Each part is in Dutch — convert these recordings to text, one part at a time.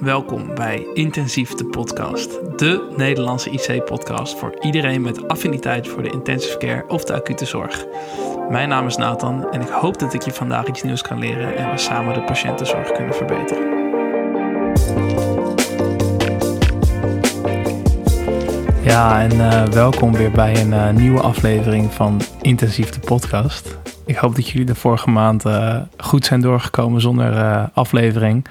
welkom bij Intensief de Podcast, de Nederlandse IC-podcast voor iedereen met affiniteit voor de intensive care of de acute zorg. Mijn naam is Nathan en ik hoop dat ik je vandaag iets nieuws kan leren en we samen de patiëntenzorg kunnen verbeteren. Ja, en uh, welkom weer bij een uh, nieuwe aflevering van Intensief de Podcast. Ik hoop dat jullie de vorige maand uh, goed zijn doorgekomen zonder aflevering.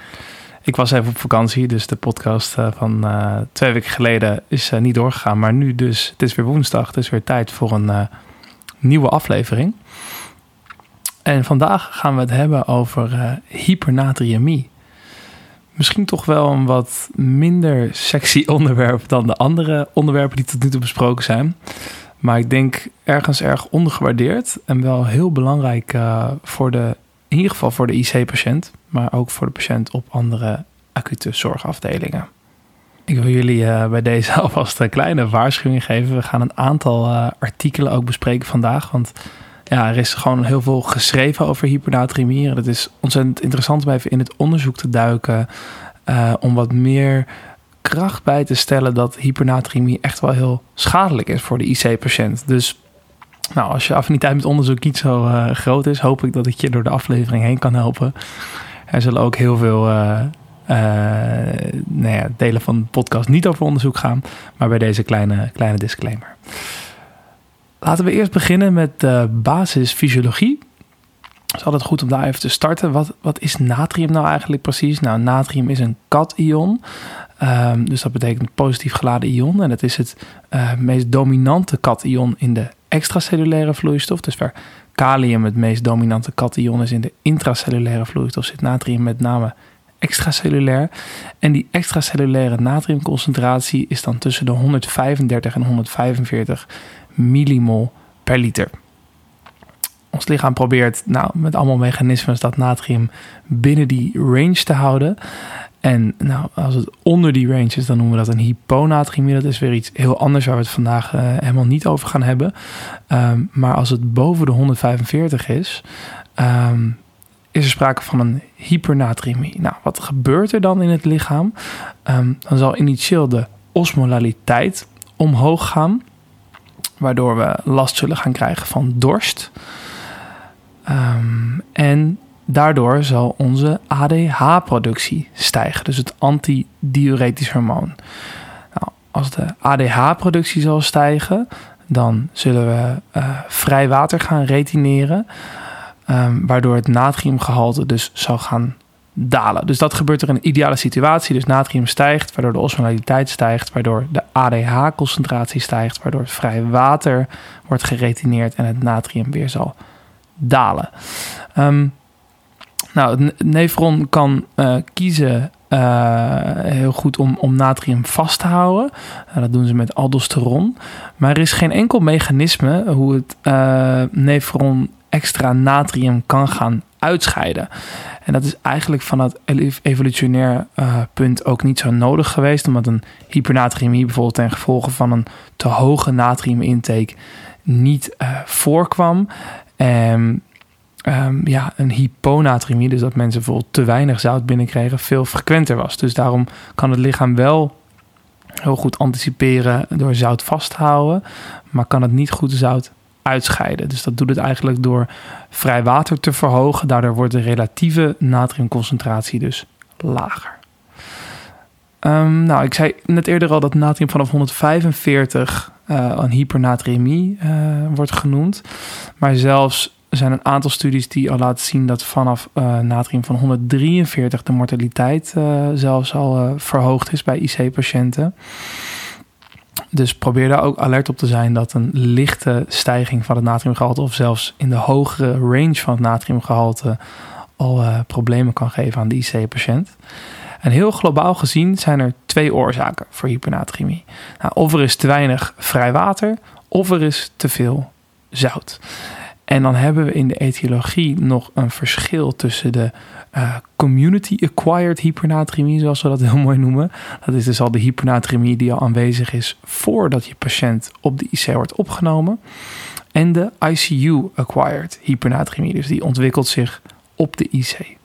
Ik was even op vakantie, dus de podcast uh, van uh, twee weken geleden is uh, niet doorgegaan. Maar nu dus, het is weer woensdag, het is weer tijd voor een nieuwe aflevering. En vandaag gaan we het hebben over hypernatriëmie. Misschien toch wel een wat minder sexy onderwerp dan de andere onderwerpen die tot nu toe besproken zijn. Maar ik denk ergens erg ondergewaardeerd en wel heel belangrijk voor de in ieder geval voor de IC-patiënt, maar ook voor de patiënt op andere acute zorgafdelingen. Ik wil jullie uh, bij deze alvast een kleine waarschuwing geven. We gaan een aantal uh, artikelen ook bespreken vandaag. Want ja, er is gewoon heel veel geschreven over hypernatremie. Het is ontzettend interessant om even in het onderzoek te duiken. Uh, om wat meer kracht bij te stellen dat hypernatremie echt wel heel schadelijk is voor de IC-patiënt. Dus nou, als je affiniteit met onderzoek niet zo groot is, hoop ik dat ik je door de aflevering heen kan helpen. Er zullen ook heel veel uh, uh, nou ja, delen van de podcast niet over onderzoek gaan, maar bij deze kleine, kleine disclaimer. Laten we eerst beginnen met de basisfysiologie. Het is altijd goed om daar even te starten. Wat, wat is natrium nou eigenlijk precies? Nou, natrium is een kation. Um, dus dat betekent positief geladen ion. En het is het meest dominante kation in de extracellulaire vloeistof. Dus waar kalium het meest dominante kation is in de intracellulaire vloeistof, zit natrium met name extracellulair. En die extracellulaire natriumconcentratie is dan tussen de 135 en 145 millimol per liter. Ons lichaam probeert nou, met allemaal mechanismes dat natrium binnen die range te houden. En nou, als het onder die range is, dan noemen we dat een hyponatriëmie. Dat is weer iets heel anders waar we het vandaag uh, helemaal niet over gaan hebben. Um, maar als het boven de 145 is, um, is er sprake van een hypernatriëmie. Nou, wat gebeurt er dan in het lichaam? Um, dan zal initieel de osmolariteit omhoog gaan, waardoor we last zullen gaan krijgen van dorst. en Daardoor zal onze ADH-productie stijgen, dus het antidiuretisch hormoon. Nou, als de ADH-productie zal stijgen, dan zullen we uh, vrij water gaan retineren, um, waardoor het natriumgehalte dus zal gaan dalen. Dus dat gebeurt er in een ideale situatie. Dus natrium stijgt, waardoor de osmolariteit stijgt, waardoor de ADH-concentratie stijgt, waardoor het vrij water wordt geretineerd en het natrium weer zal dalen. Um, nou, het nefron kan uh, kiezen uh, heel goed om, om natrium vast te houden. Uh, dat doen ze met aldosteron. Maar er is geen enkel mechanisme hoe het nefron extra natrium kan gaan uitscheiden. En dat is eigenlijk van het evolutionair punt ook niet zo nodig geweest, omdat een hypernatriëmie bijvoorbeeld ten gevolge van een te hoge natriumintake niet voorkwam. Um, um, ja, een hyponatremie, dus dat mensen bijvoorbeeld te weinig zout binnenkregen, veel frequenter was. Dus daarom kan het lichaam wel heel goed anticiperen door zout vast te houden, maar kan het niet goed zout uitscheiden. Dus dat doet het eigenlijk door vrij water te verhogen. Daardoor wordt de relatieve natriumconcentratie dus lager. Um, nou, ik zei net eerder al dat natrium vanaf 145 uh, een hypernatriëmie uh, wordt genoemd. Maar zelfs er zijn een aantal studies die al laten zien dat vanaf uh, natrium van 143 de mortaliteit uh, zelfs al uh, verhoogd is bij IC-patiënten. Dus probeer daar ook alert op te zijn dat een lichte stijging van het natriumgehalte of zelfs in de hogere range van het natriumgehalte al problemen kan geven aan de IC-patiënt. En heel globaal gezien zijn er twee oorzaken voor hypernatriëmie. Nou, of er is te weinig vrij water of er is te veel zout. En dan hebben we in de etiologie nog een verschil tussen de uh, community-acquired hypernatremie, zoals we dat heel mooi noemen. Dat is dus al de hypernatremie die al aanwezig is voordat je patiënt op de IC wordt opgenomen. En de ICU-acquired hypernatremie, dus die ontwikkelt zich op de IC.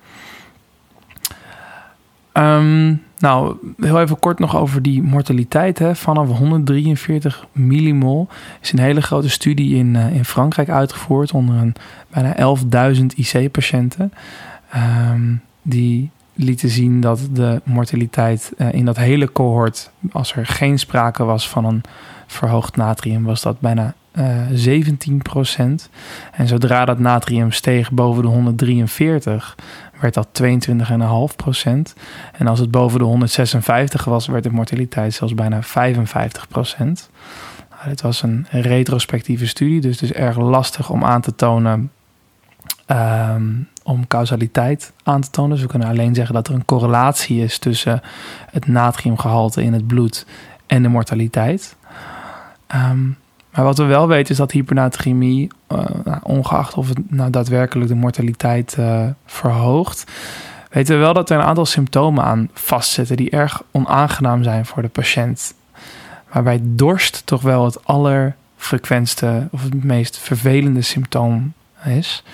Ehm, nou, heel even kort nog over die mortaliteit. Hè. Vanaf 143 millimol is een hele grote studie in, uh, in Frankrijk uitgevoerd onder een, bijna 11.000 IC-patiënten. Um, die lieten zien dat de mortaliteit uh, in dat hele cohort, als er geen sprake was van een verhoogd natrium, was dat bijna uh, 17%. En zodra dat natrium steeg boven de 143, werd dat 22,5%. En als het boven de 156 was, werd de mortaliteit zelfs bijna 55%. Nou, dit was een retrospectieve studie, dus is erg lastig om aan te tonen. Um, om causaliteit aan te tonen. Dus we kunnen alleen zeggen dat er een correlatie is tussen het natriumgehalte in het bloed en de mortaliteit. Um, maar wat we wel weten is dat hypernatremie, uh, nou, ongeacht of het nou daadwerkelijk de mortaliteit uh, verhoogt, weten we wel dat er een aantal symptomen aan vastzitten die erg onaangenaam zijn voor de patiënt. Waarbij dorst toch wel het allerfrequentste of het meest vervelende symptoom is.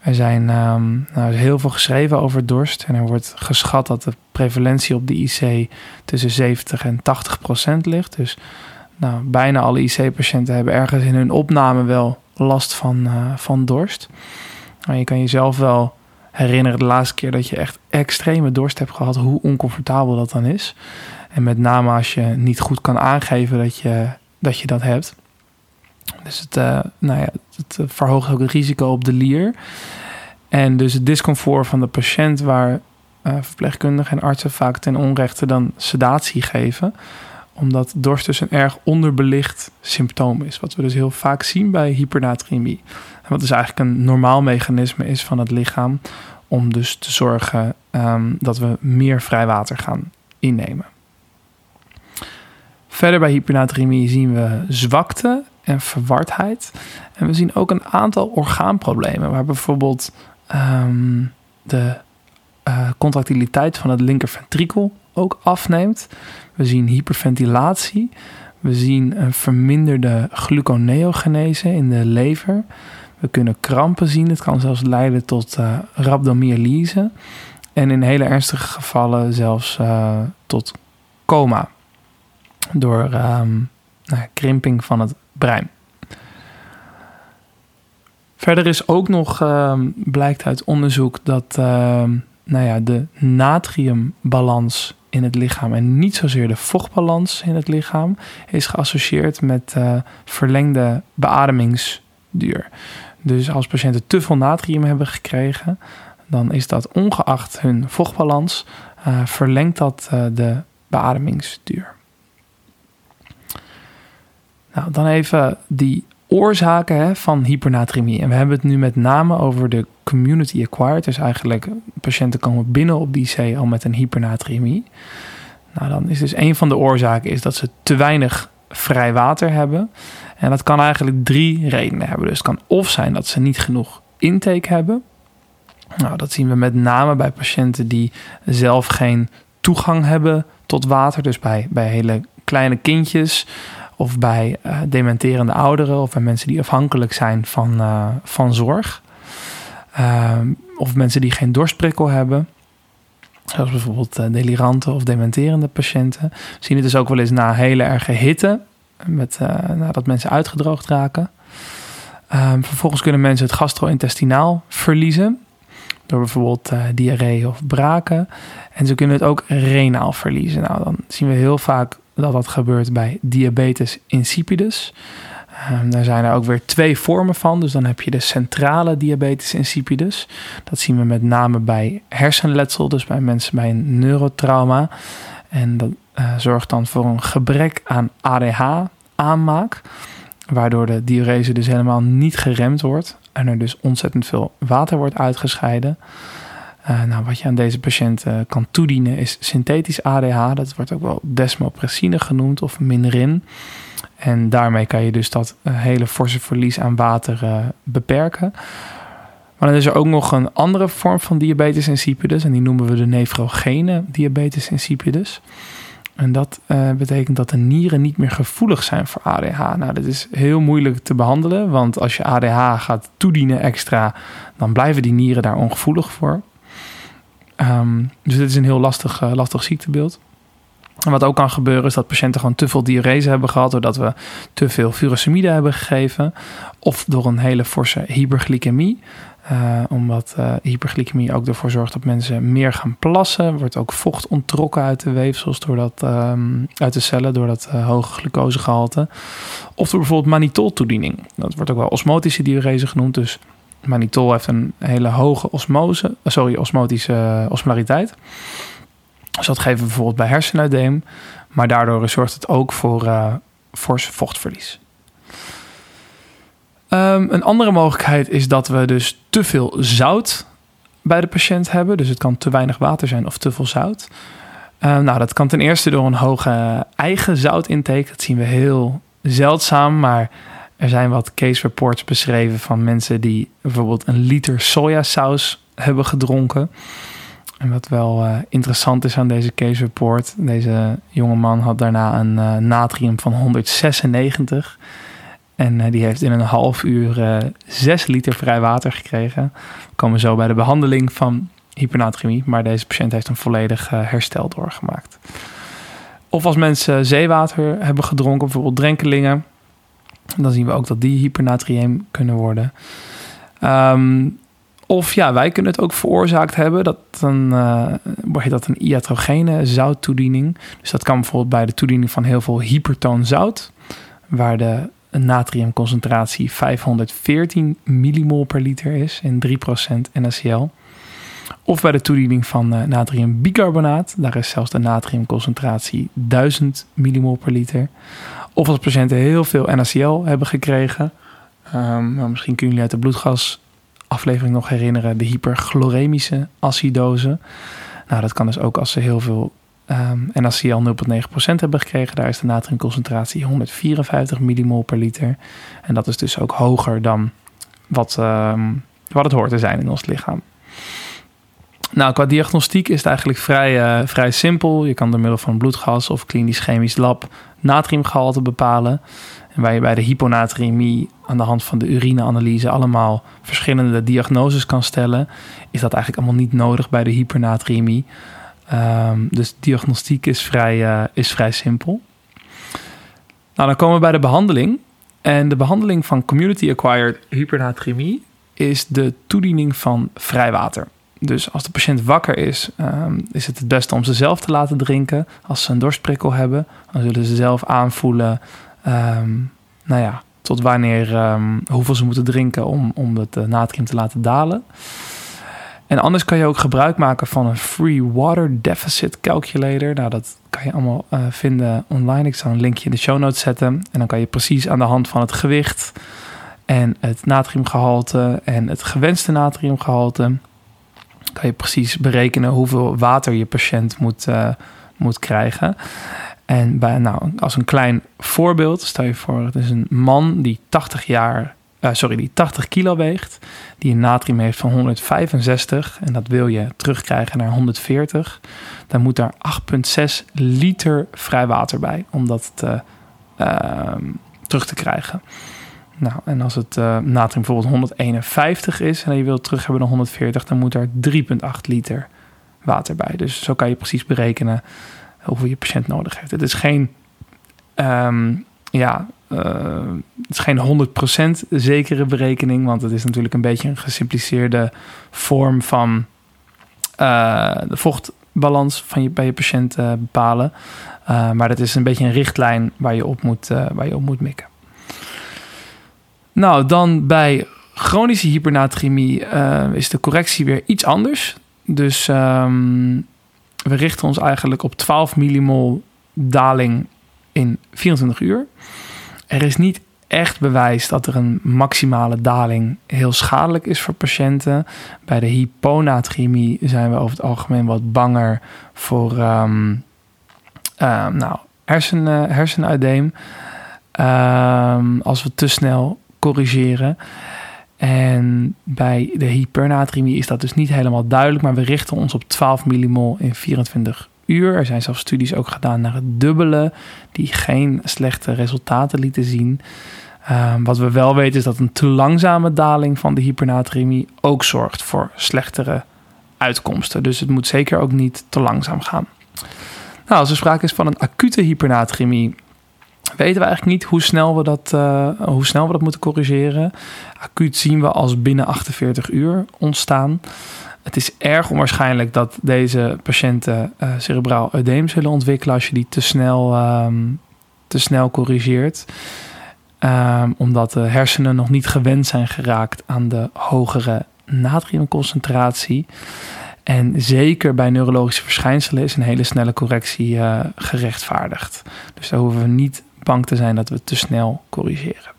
Er zijn um, nou, heel veel geschreven over dorst en er wordt geschat dat de prevalentie op de IC tussen 70 en 80 procent ligt. Dus nou, bijna alle IC-patiënten hebben ergens in hun opname wel last van, uh, van dorst. Maar je kan jezelf wel herinneren de laatste keer dat je echt extreme dorst hebt gehad, hoe oncomfortabel dat dan is. En met name als je niet goed kan aangeven dat je dat, je dat hebt. Dus het, uh, nou ja, het verhoogt ook het risico op de lier. En dus het discomfort van de patiënt, waar uh, verpleegkundigen en artsen vaak ten onrechte dan sedatie geven omdat dorst dus een erg onderbelicht symptoom is. Wat we dus heel vaak zien bij hypernatremie. En wat dus eigenlijk een normaal mechanisme is van het lichaam. Om dus te zorgen um, dat we meer vrijwater gaan innemen. Verder bij hypernatremie zien we zwakte en verwardheid. En we zien ook een aantal orgaanproblemen. Waar bijvoorbeeld um, de uh, contractiliteit van het linkerventrikel ook afneemt. We zien hyperventilatie. We zien een verminderde gluconeogenese in de lever. We kunnen krampen zien. Het kan zelfs leiden tot uh. En in hele ernstige gevallen zelfs uh, tot coma. Door um, nou, krimping van het brein. Verder is ook nog, um, blijkt uit onderzoek, dat uh, nou ja, de natriumbalans in het lichaam en niet zozeer de vochtbalans in het lichaam is geassocieerd met uh, verlengde beademingsduur. Dus als patiënten te veel natrium hebben gekregen, dan is dat ongeacht hun vochtbalans, uh, verlengt dat uh, de beademingsduur. Nou, dan even die oorzaken hè, van hypernatremie. En we hebben het nu met name over de community acquired. Dus eigenlijk patiënten komen binnen op die IC al met een hypernatremie. Nou, dan is dus een van de oorzaken is dat ze te weinig vrij water hebben. En dat kan eigenlijk drie redenen hebben. Dus het kan of zijn dat ze niet genoeg intake hebben. Nou, dat zien we met name bij patiënten die zelf geen toegang hebben tot water. Dus bij, bij hele kleine kindjes of bij uh, dementerende ouderen of bij mensen die afhankelijk zijn van, uh, van zorg. Uh, of mensen die geen dorstprikkel hebben. Zoals bijvoorbeeld uh, delirante of dementerende patiënten. We zien het dus ook wel eens na hele erge hitte. Met, nadat mensen uitgedroogd raken. Ehm, vervolgens kunnen mensen het gastro-intestinaal verliezen. Door bijvoorbeeld diarree of braken. En ze kunnen het ook renaal verliezen. Nou, dan zien we heel vaak dat dat gebeurt bij diabetes insipidus. Um, daar zijn er ook weer twee vormen van. Dus dan heb je de centrale diabetes insipidus. Dat zien we met name bij hersenletsel, dus bij mensen bij een neurotrauma. En dat uh, zorgt dan voor een gebrek aan ADH-aanmaak, waardoor de diurese dus helemaal niet geremd wordt en er dus ontzettend veel water wordt uitgescheiden. Uh, nou, wat je aan deze patiënt uh, kan toedienen is synthetisch ADH. Dat wordt ook wel desmopressine genoemd of Minrin. En daarmee kan je dus dat uh, hele forse verlies aan water beperken. Maar dan is er ook nog een andere vorm van diabetes insipidus. En die noemen we de nefrogene diabetes insipidus. En dat betekent dat de nieren niet meer gevoelig zijn voor ADH. Nou, dat is heel moeilijk te behandelen. Want als je ADH gaat toedienen extra, dan blijven die nieren daar ongevoelig voor. Ehm, dus dit is een heel lastig, lastig ziektebeeld. En wat ook kan gebeuren is dat patiënten gewoon te veel diurese hebben gehad... doordat we te veel furosemide hebben gegeven... of door een hele forse hyperglycemie... Uh, omdat uh, hyperglycemie ook ervoor zorgt dat mensen meer gaan plassen. Wordt ook vocht onttrokken uit de weefsels doordat, um, uit de cellen door dat uh, hoge glucosegehalte. Of door bijvoorbeeld manitol-toediening. Dat wordt ook wel osmotische diurese genoemd. Dus manitol heeft een hele hoge osmose, sorry, osmotische osmolariteit. Dus dat geven we bijvoorbeeld bij hersenuitdeem. Maar daardoor zorgt het ook voor fors vochtverlies. Um, een andere mogelijkheid is dat we dus te veel zout bij de patiënt hebben. Dus het kan te weinig water zijn of te veel zout. Uh, nou, dat kan ten eerste door een hoge eigen zoutintake. Dat zien we heel zeldzaam, maar er zijn wat case reports beschreven van mensen die bijvoorbeeld een liter sojasaus hebben gedronken. En wat wel uh, interessant is aan deze case report, deze jonge man had daarna een uh, natrium van 196. En uh, die heeft in een half uur uh, 6 liter vrij water gekregen. We komen zo bij de behandeling van hypernatremie. Maar deze patiënt heeft een volledig herstel doorgemaakt. Of als mensen zeewater hebben gedronken, bijvoorbeeld drenkelingen. Dan zien we ook dat die hypernatriëm kunnen worden. Um, of ja, wij kunnen het ook veroorzaakt hebben. Dat dan uh, dat een iatrogene zouttoediening. Dus dat kan bijvoorbeeld bij de toediening van heel veel hypertoon zout. Waar de natriumconcentratie 514 millimol per liter is in 3% NaCl. Of bij de toediening van uh, natriumbicarbonaat, daar is zelfs de natriumconcentratie 1000 millimol per liter. Of als patiënten heel veel NaCl hebben gekregen, um, misschien kunnen jullie uit de bloedgasaflevering nog herinneren, de hyperchloremische acidose. Nou, dat kan dus ook als ze heel veel Um, en als ze al 0,9% hebben gekregen, daar is de natriumconcentratie 154 millimol per liter. En dat is dus ook hoger dan wat, um, wat het hoort te zijn in ons lichaam. Nou, qua diagnostiek is het eigenlijk vrij, uh, vrij simpel. Je kan door middel van bloedgas of klinisch chemisch lab natriumgehalte bepalen. En waar je bij de hyponatriëmie aan de hand van de urineanalyse allemaal verschillende diagnoses kan stellen, is dat eigenlijk allemaal niet nodig bij de hypernatriëmie. Um, dus diagnostiek is vrij, uh, is vrij simpel. Nou, dan komen we bij de behandeling. En de behandeling van community-acquired hypernatremie is de toediening van vrijwater. Dus als de patiënt wakker is, um, is het het beste om ze zelf te laten drinken. Als ze een dorstprikkel hebben, dan zullen ze zelf aanvoelen, um, nou ja, tot wanneer, hoeveel ze moeten drinken om, om het uh, natrium te laten dalen. En anders kan je ook gebruik maken van een Free Water Deficit Calculator. Nou, dat kan je allemaal uh, vinden online. Ik zal een linkje in de show notes zetten. En dan kan je precies aan de hand van het gewicht en het natriumgehalte en het gewenste natriumgehalte... kan je precies berekenen hoeveel water je patiënt moet, uh, moet krijgen. En bij, nou, als een klein voorbeeld, stel je voor, het is een man die 80 jaar uh, sorry, die 80 kilo weegt, die een natrium heeft van 165 en dat wil je terugkrijgen naar 140, dan moet daar 8,6 liter vrij water bij om dat uh, terug te krijgen. Nou, en als het uh, natrium bijvoorbeeld 151 is en je wilt terug hebben naar 140, dan moet er 3,8 liter water bij. Dus zo kan je precies berekenen hoeveel je patiënt nodig heeft. Het is geen um, ja, uh, het is geen 100% zekere berekening, want het is natuurlijk een beetje een gesimpliceerde vorm van uh, de vochtbalans van je, bij je patiënt bepalen. maar dat is een beetje een richtlijn waar je op moet, waar je op moet mikken. Nou, dan bij chronische hypernatremie is de correctie weer iets anders. Dus um, we richten ons eigenlijk op 12 millimol daling in 24 uur. Er is niet echt bewijs dat er een maximale daling heel schadelijk is voor patiënten. Bij de hyponatremie zijn we over het algemeen wat banger voor um, nou, hersen. Um, als we te snel corrigeren. En bij de hypernatremie is dat dus niet helemaal duidelijk, maar we richten ons op 12 millimol in 24 uur. Er zijn zelfs studies ook gedaan naar het dubbele, die geen slechte resultaten lieten zien. Um, wat we wel weten is dat een te langzame daling van de hypernatremie ook zorgt voor slechtere uitkomsten. Dus het moet zeker ook niet te langzaam gaan. Nou, als er sprake is van een acute hypernatremie, weten we eigenlijk niet hoe snel we dat, uh, hoe snel we dat moeten corrigeren. Acuut zien we als binnen 48 uur ontstaan. Het is erg onwaarschijnlijk dat deze patiënten uh, cerebraal eudeem zullen ontwikkelen als je die te snel, um, te snel corrigeert. Um, omdat de hersenen nog niet gewend zijn geraakt aan de hogere natriumconcentratie. En zeker bij neurologische verschijnselen is een hele snelle correctie uh, gerechtvaardigd. Dus daar hoeven we niet bang te zijn dat we te snel corrigeren.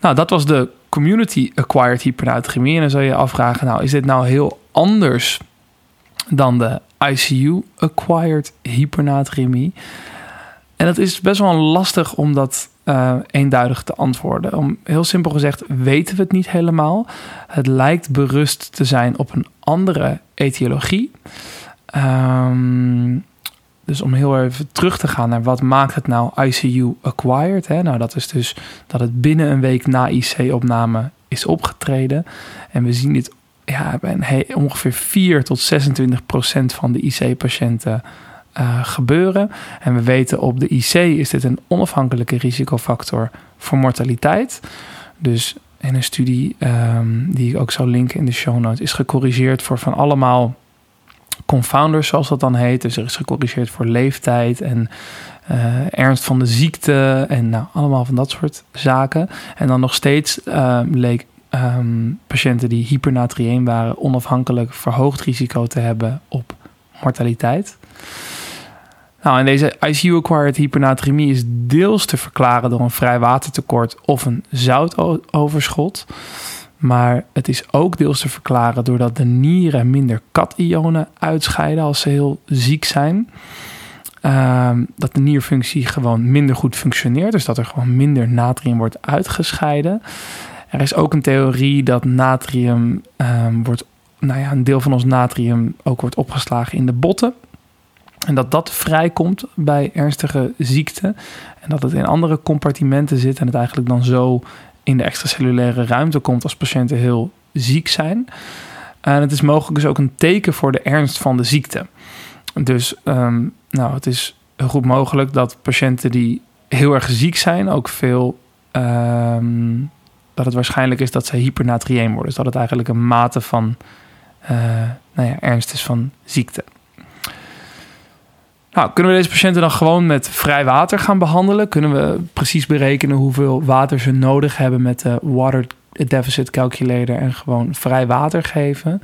Nou, dat was de community-acquired hypernatremie. En dan zou je je afvragen, nou, is dit nou heel anders dan de ICU-acquired hypernatremie? En dat is best wel lastig om dat uh, eenduidig te antwoorden. Om, heel simpel gezegd weten we het niet helemaal. Het lijkt berust te zijn op een andere etiologie. Um, dus om heel even terug te gaan naar wat maakt het nou ICU acquired? Hè? Nou, dat is dus dat het binnen een week na IC-opname is opgetreden. En we zien dit ja, ongeveer 4 tot 26 procent van de IC-patiënten uh, gebeuren. En we weten op de IC is dit een onafhankelijke risicofactor voor mortaliteit. Dus in een studie um, die ik ook zal linken in de show notes is gecorrigeerd voor van allemaal confounders, zoals dat dan heet. Dus er is gecorrigeerd voor leeftijd en uh, ernst van de ziekte en nou, allemaal van dat soort zaken. En dan nog steeds uh, leek um, patiënten die hypernatrieem waren onafhankelijk verhoogd risico te hebben op mortaliteit. Nou, en deze ICU-acquired hypernatremie is deels te verklaren door een vrij watertekort of een zoutoverschot. Maar het is ook deels te verklaren doordat de nieren minder kationen uitscheiden als ze heel ziek zijn. Um, dat de nierfunctie gewoon minder goed functioneert. Dus dat er gewoon minder natrium wordt uitgescheiden. Er is ook een theorie dat natrium um, wordt, nou ja, een deel van ons natrium ook wordt opgeslagen in de botten. En dat dat vrijkomt bij ernstige ziekte. En dat het in andere compartimenten zit en het eigenlijk dan zo in de extracellulaire ruimte komt als patiënten heel ziek zijn. En het is mogelijk dus ook een teken voor de ernst van de ziekte. Dus um, nou, het is goed mogelijk dat patiënten die heel erg ziek zijn ook veel. Um, dat het waarschijnlijk is dat ze hypernatrieem worden. Dus dat het eigenlijk een mate van uh, nou ja, ernst is van ziekte. Nou, kunnen we deze patiënten dan gewoon met vrij water gaan behandelen? Kunnen we precies berekenen hoeveel water ze nodig hebben met de Water Deficit Calculator en gewoon vrij water geven?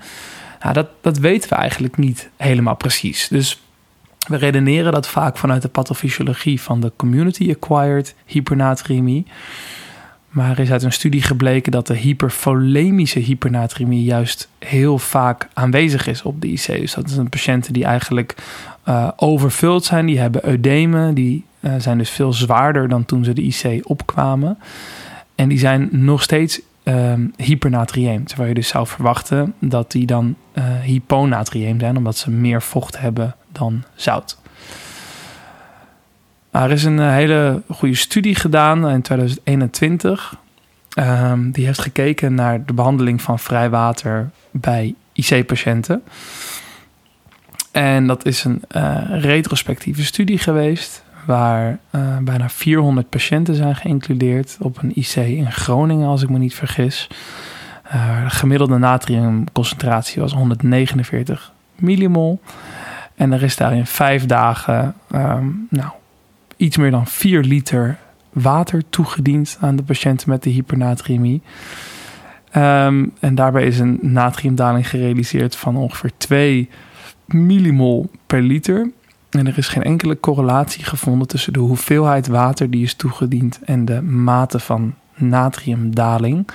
Nou, dat, dat weten we eigenlijk niet helemaal precies. Dus we redeneren dat vaak vanuit de pathofysiologie van de community-acquired hypernatremie. Maar is uit een studie gebleken dat de hypervolemische hypernatremie juist heel vaak aanwezig is op de IC. Dus dat zijn patiënten die eigenlijk uh, overvuld zijn, die hebben eudemen, die uh, zijn dus veel zwaarder dan toen ze de IC opkwamen. En die zijn nog steeds um, hypernatrieem. Terwijl je dus zou verwachten dat die dan uh, hyponatrieem zijn, omdat ze meer vocht hebben dan zout. Er is een hele goede studie gedaan in 2021. Um, die heeft gekeken naar de behandeling van vrijwater bij IC-patiënten. En dat is een uh, retrospectieve studie geweest, waar uh, bijna 400 patiënten zijn geïncludeerd op een IC in Groningen, als ik me niet vergis. De gemiddelde natriumconcentratie was 149 millimol. En er is daar in vijf dagen um, nou, iets meer dan 4 liter water toegediend aan de patiënten met de hypernatriëmie. Um, en daarbij is een natriumdaling gerealiseerd van ongeveer 2 millimol per liter. En er is geen enkele correlatie gevonden tussen de hoeveelheid water die is toegediend en de mate van natriumdaling.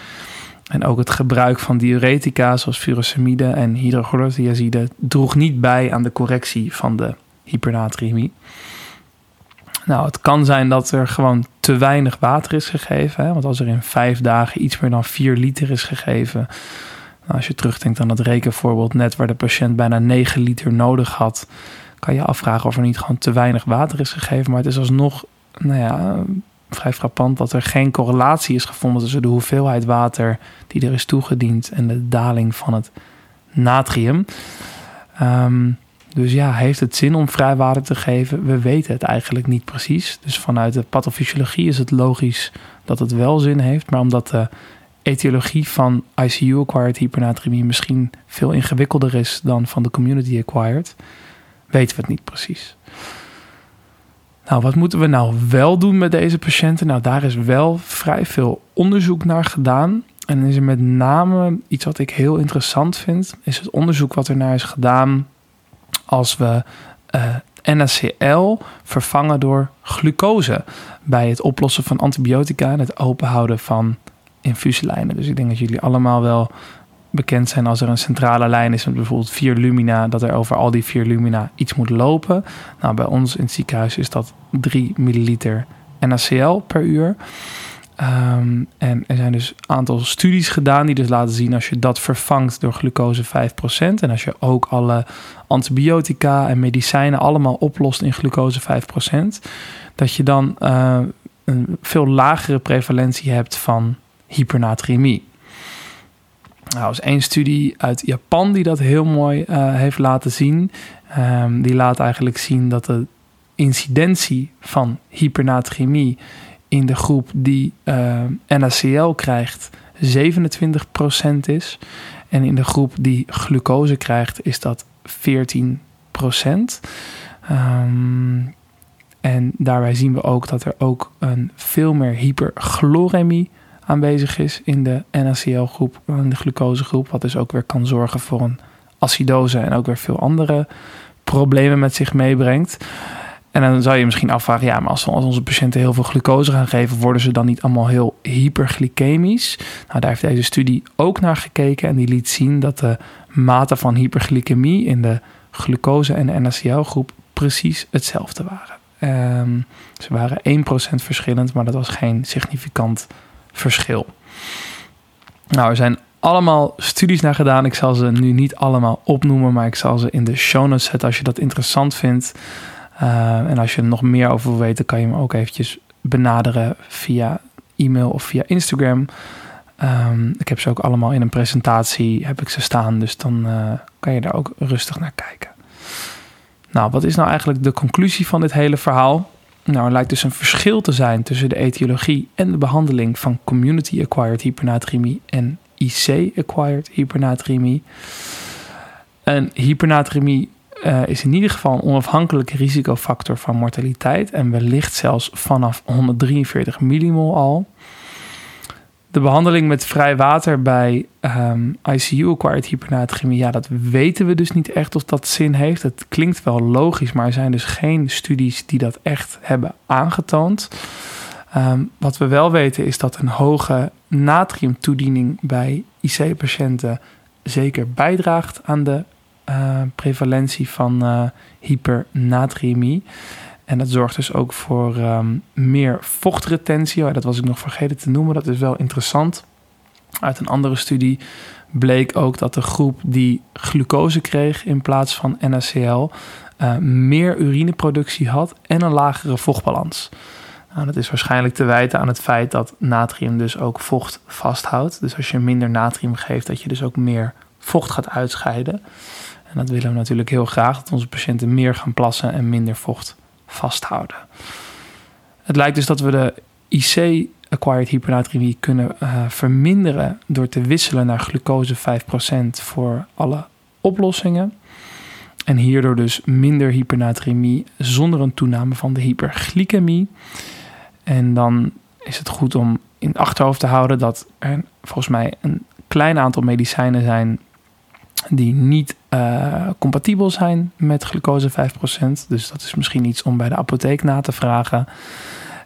En ook het gebruik van diuretica zoals furosemide en hydrochlorothiazide droeg niet bij aan de correctie van de hypernatriëmie. Nou, het kan zijn dat er gewoon te weinig water is gegeven. Hè? Want als er in vijf dagen iets meer dan 4 liter is gegeven, als je terugdenkt aan dat rekenvoorbeeld net waar de patiënt bijna 9 liter nodig had, kan je afvragen of er niet gewoon te weinig water is gegeven. Maar het is alsnog nou ja, vrij frappant dat er geen correlatie is gevonden tussen de hoeveelheid water die er is toegediend en de daling van het natrium. Um, dus ja, heeft het zin om vrij water te geven? We weten het eigenlijk niet precies. Dus vanuit de pathofysiologie is het logisch dat het wel zin heeft. Maar omdat de etiologie van ICU-acquired hypernatremie misschien veel ingewikkelder is dan van de community-acquired, weten we het niet precies. Nou, wat moeten we nou wel doen met deze patiënten? Nou, daar is wel vrij veel onderzoek naar gedaan. En is er met name iets wat ik heel interessant vind, is het onderzoek wat er naar is gedaan als we eh, NaCl vervangen door glucose bij het oplossen van antibiotica en het openhouden van infusielijnen. Dus ik denk dat jullie allemaal wel bekend zijn als er een centrale lijn is met bijvoorbeeld vier lumina, dat er over al die vier lumina iets moet lopen. Nou, bij ons in het ziekenhuis is dat 3 milliliter NaCl per uur. Ehm, en er zijn dus een aantal studies gedaan die dus laten zien als je dat vervangt door glucose 5% en als je ook alle antibiotica en medicijnen allemaal oplost in glucose 5%, dat je dan uh, een veel lagere prevalentie hebt van hypernatremie. Nou, er is één studie uit Japan die dat heel mooi uh, heeft laten zien. Um, die laat eigenlijk zien dat de incidentie van hypernatremie in de groep die eh, NaCl krijgt 27% is. En in de groep die glucose krijgt is dat 14%. Um, en daarbij zien we ook dat er ook een veel meer hyperchloremie aanwezig is in de NaCl-groep, in de glucosegroep. Wat dus ook weer kan zorgen voor een acidose en ook weer veel andere problemen met zich meebrengt. En dan zou je misschien afvragen, ja, maar als, als onze patiënten heel veel glucose gaan geven, worden ze dan niet allemaal heel hyperglycemisch? Nou, daar heeft deze studie ook naar gekeken en die liet zien dat de mate van hyperglycemie in de glucose en NaCl-groep precies hetzelfde waren. Um, ze waren 1% verschillend, maar dat was geen significant verschil. Nou, er zijn allemaal studies naar gedaan. Ik zal ze nu niet allemaal opnoemen, maar ik zal ze in de show notes zetten als je dat interessant vindt. Uh, en als je er nog meer over wil weten, kan je me ook eventjes benaderen via e-mail of via Instagram. Um, ik heb ze ook allemaal in een presentatie, heb ik ze staan, dus dan uh, kan je daar ook rustig naar kijken. Nou, wat is nou eigenlijk de conclusie van dit hele verhaal? Nou, er lijkt dus een verschil te zijn tussen de etiologie en de behandeling van community-acquired hypernatremie en IC-acquired hypernatremie. En hypernatremie uh, is in ieder geval een onafhankelijke risicofactor van mortaliteit en wellicht zelfs vanaf 143 millimol al. De behandeling met vrij water bij ehm, ICU-acquired hypernatremie, ja, dat weten we dus niet echt of dat zin heeft. Het klinkt wel logisch, maar er zijn dus geen studies die dat echt hebben aangetoond. Um, wat we wel weten is dat een hoge natriumtoediening bij IC-patiënten zeker bijdraagt aan de uh, prevalentie van uh. En dat zorgt dus ook voor um, meer vochtretentie. Dat was ik nog vergeten te noemen. Dat is wel interessant. Uit een andere studie bleek ook dat de groep die glucose kreeg in plaats van NaCl eh, meer urineproductie had en een lagere vochtbalans. Nou, dat is waarschijnlijk te wijten aan het feit dat natrium dus ook vocht vasthoudt. Dus als je minder natrium geeft, dat je dus ook meer vocht gaat uitscheiden. En dat willen we natuurlijk heel graag, dat onze patiënten meer gaan plassen en minder vocht vasthouden. Het lijkt dus dat we de IC-acquired hypernatremie kunnen uh, verminderen door te wisselen naar glucose 5% voor alle oplossingen. En hierdoor dus minder hypernatremie zonder een toename van de hyperglycemie. En dan is het goed om in het achterhoofd te houden dat er volgens mij een klein aantal medicijnen zijn die niet uh, compatibel zijn met glucose 5%. Dus dat is misschien iets om bij de apotheek na te vragen.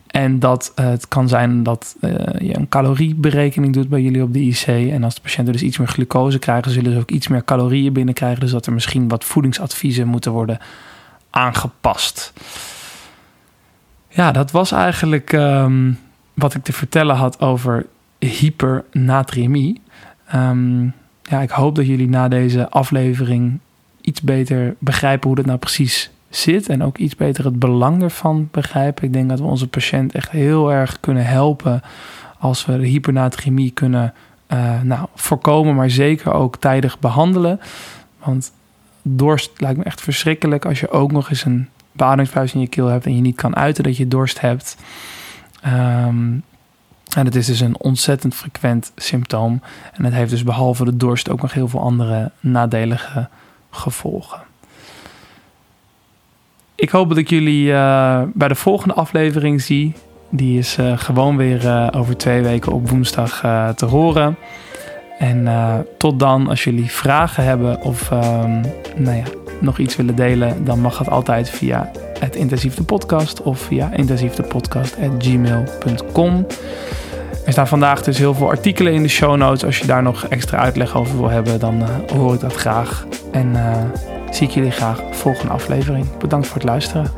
En dat uh, het kan zijn dat uh, je een calorieberekening doet bij jullie op de IC. En als de patiënten dus iets meer glucose krijgen, zullen ze ook iets meer calorieën binnenkrijgen. Dus dat er misschien wat voedingsadviezen moeten worden aangepast. Ja, dat was eigenlijk um, wat ik te vertellen had over hypernatriëmie. Um, ja, ik hoop dat jullie na deze aflevering iets beter begrijpen hoe dat nou precies zit. En ook iets beter het belang ervan begrijpen. Ik denk dat we onze patiënt echt heel erg kunnen helpen als we de hypernatremie kunnen nou, voorkomen, maar zeker ook tijdig behandelen. Want dorst lijkt me echt verschrikkelijk als je ook nog eens een bademingsbuis in je keel hebt en je niet kan uiten dat je dorst hebt. Um, en het is dus een ontzettend frequent symptoom. En het heeft dus behalve de dorst ook nog heel veel andere nadelige gevolgen. Ik hoop dat ik jullie uh, bij de volgende aflevering zie. Die is uh, gewoon weer uh, over twee weken op woensdag te horen. En tot dan, als jullie vragen hebben of um, nou ja, nog iets willen delen, dan mag dat altijd via het intensief de podcast of via intensiefdepodcast.gmail.com. Er staan vandaag dus heel veel artikelen in de show notes. Als je daar nog extra uitleg over wil hebben, dan uh, hoor ik dat graag. En uh, zie ik jullie graag volgende aflevering. Bedankt voor het luisteren.